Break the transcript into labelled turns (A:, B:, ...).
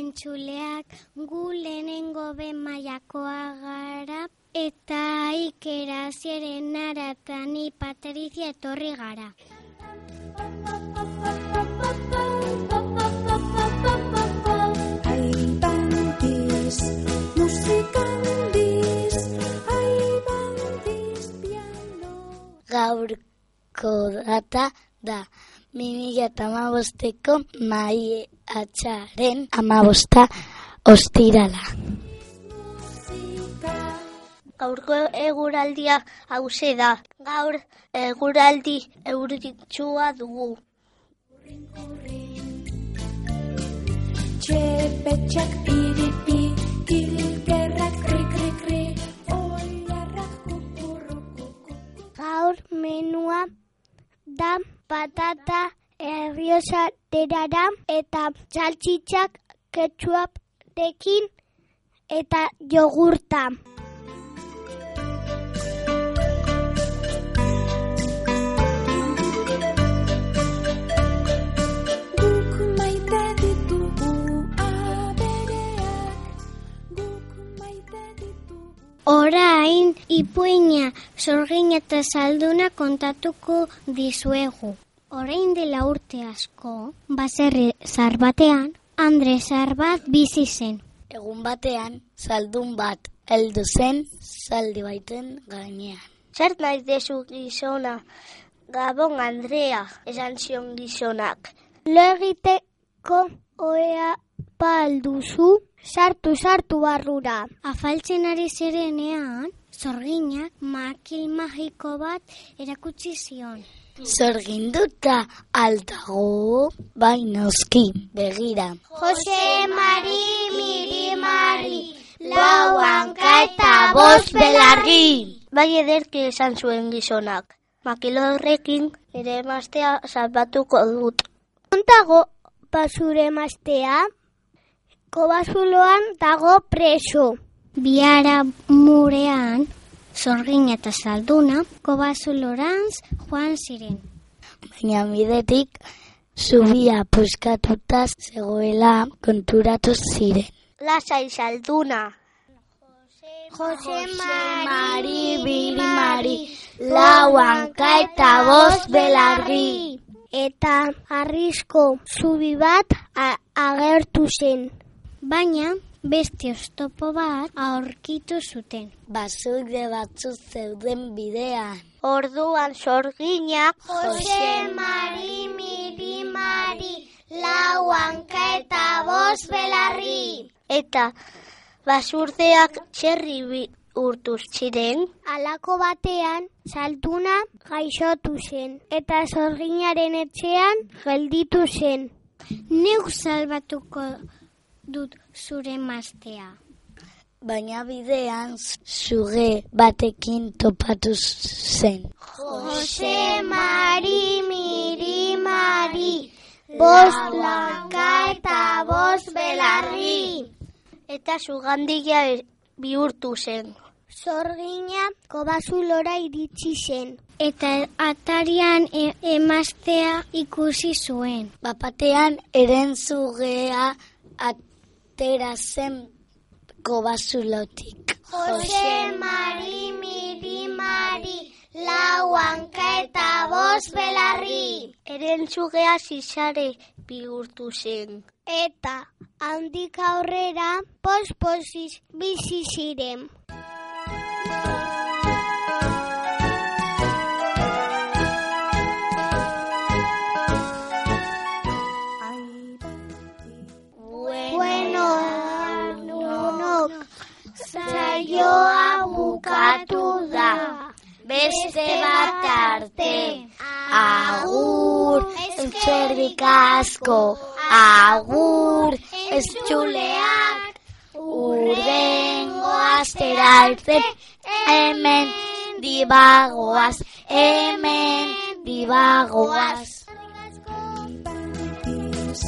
A: entzuleak gu lehenengo ben maiakoa gara eta ikera ziren narata ni Patricia etorri gara.
B: Gaurko data da mimila eta amabosteko mai atxaren amabosta ostirala.
C: Gaurko eguraldia hause da. Gaur eguraldi euritxua dugu.
D: Txepetxak piripi, kilkerrak kri kri kri, oilarrak kukurru kukurru.
A: Gaur menua da patata erriosa derara eta txaltxitzak ketchuapekin eta jogurta. Orain ipuina sorgin eta salduna kontatuko dizuegu. Orain dela urte asko, baserri zar batean, Andre zar bat bizi zen.
B: Egun batean, zaldun bat heldu zen zaldi baiten gainean.
C: Zer nahi dezu gizona? Gabon Andrea, esan zion gizonak.
A: Lo oea balduzu, sartu sartu barrura. Afaltzen ari zirenean, zorginak makil magiko bat erakutsi zion.
B: Zorginduta altago, bai noski, begira.
A: Jose Mari Mirimari, lau hanka eta bost belarri.
C: Bai ederki esan zuen gizonak. Makilo horrekin ere emaztea salbatuko dut.
A: Ontago basure mastea, kobazuloan dago preso. Biara murean, zorgin eta salduna, kobazulorantz joan ziren.
B: Baina bidetik, zubia puskatuta zegoela konturatu ziren.
C: Lasai salduna.
A: Jose
B: Mari Birimari, lau hanka eta bost belarri.
A: Eta arrisko zubi bat agertu zen. Baina beste oztopo bat aurkitu zuten.
B: Bazude batzu zeuden bidean.
C: Orduan sorginak
A: Jose Mari Mirimari, lau hanka eta bost belarri.
C: eta basurdeak txerri urtuz ziren.
A: Alako batean, salduna gaixotu zen, eta zorginaren etxean gelditu zen. Neuk salbatuko dut zure maztea.
B: Baina bidean zuge batekin topatu zen.
A: Jose Mari Mirimari, bost lanka eta bost belarri.
C: Eta sugandila e- bihurtu zen.
A: Zorgina kobazulora iritsi zen. Eta atarian e emaztea ikusi zuen.
B: Bapatean eren zugea atera zen kobazulotik.
A: Jose Mari Mirimari, lau hanka eta bost belarri.
C: Erentzugea zizare bihurtu zen.
A: Eta handik aurrera posposiz bizi ziren. Saioa bukatu da.
B: Beste bat arte. Agur, eskerrik asko. Agur, estxuleak. Urrengo astera arte. Hemen dibagoaz. Hemen dibagoaz.
D: Aibandiz,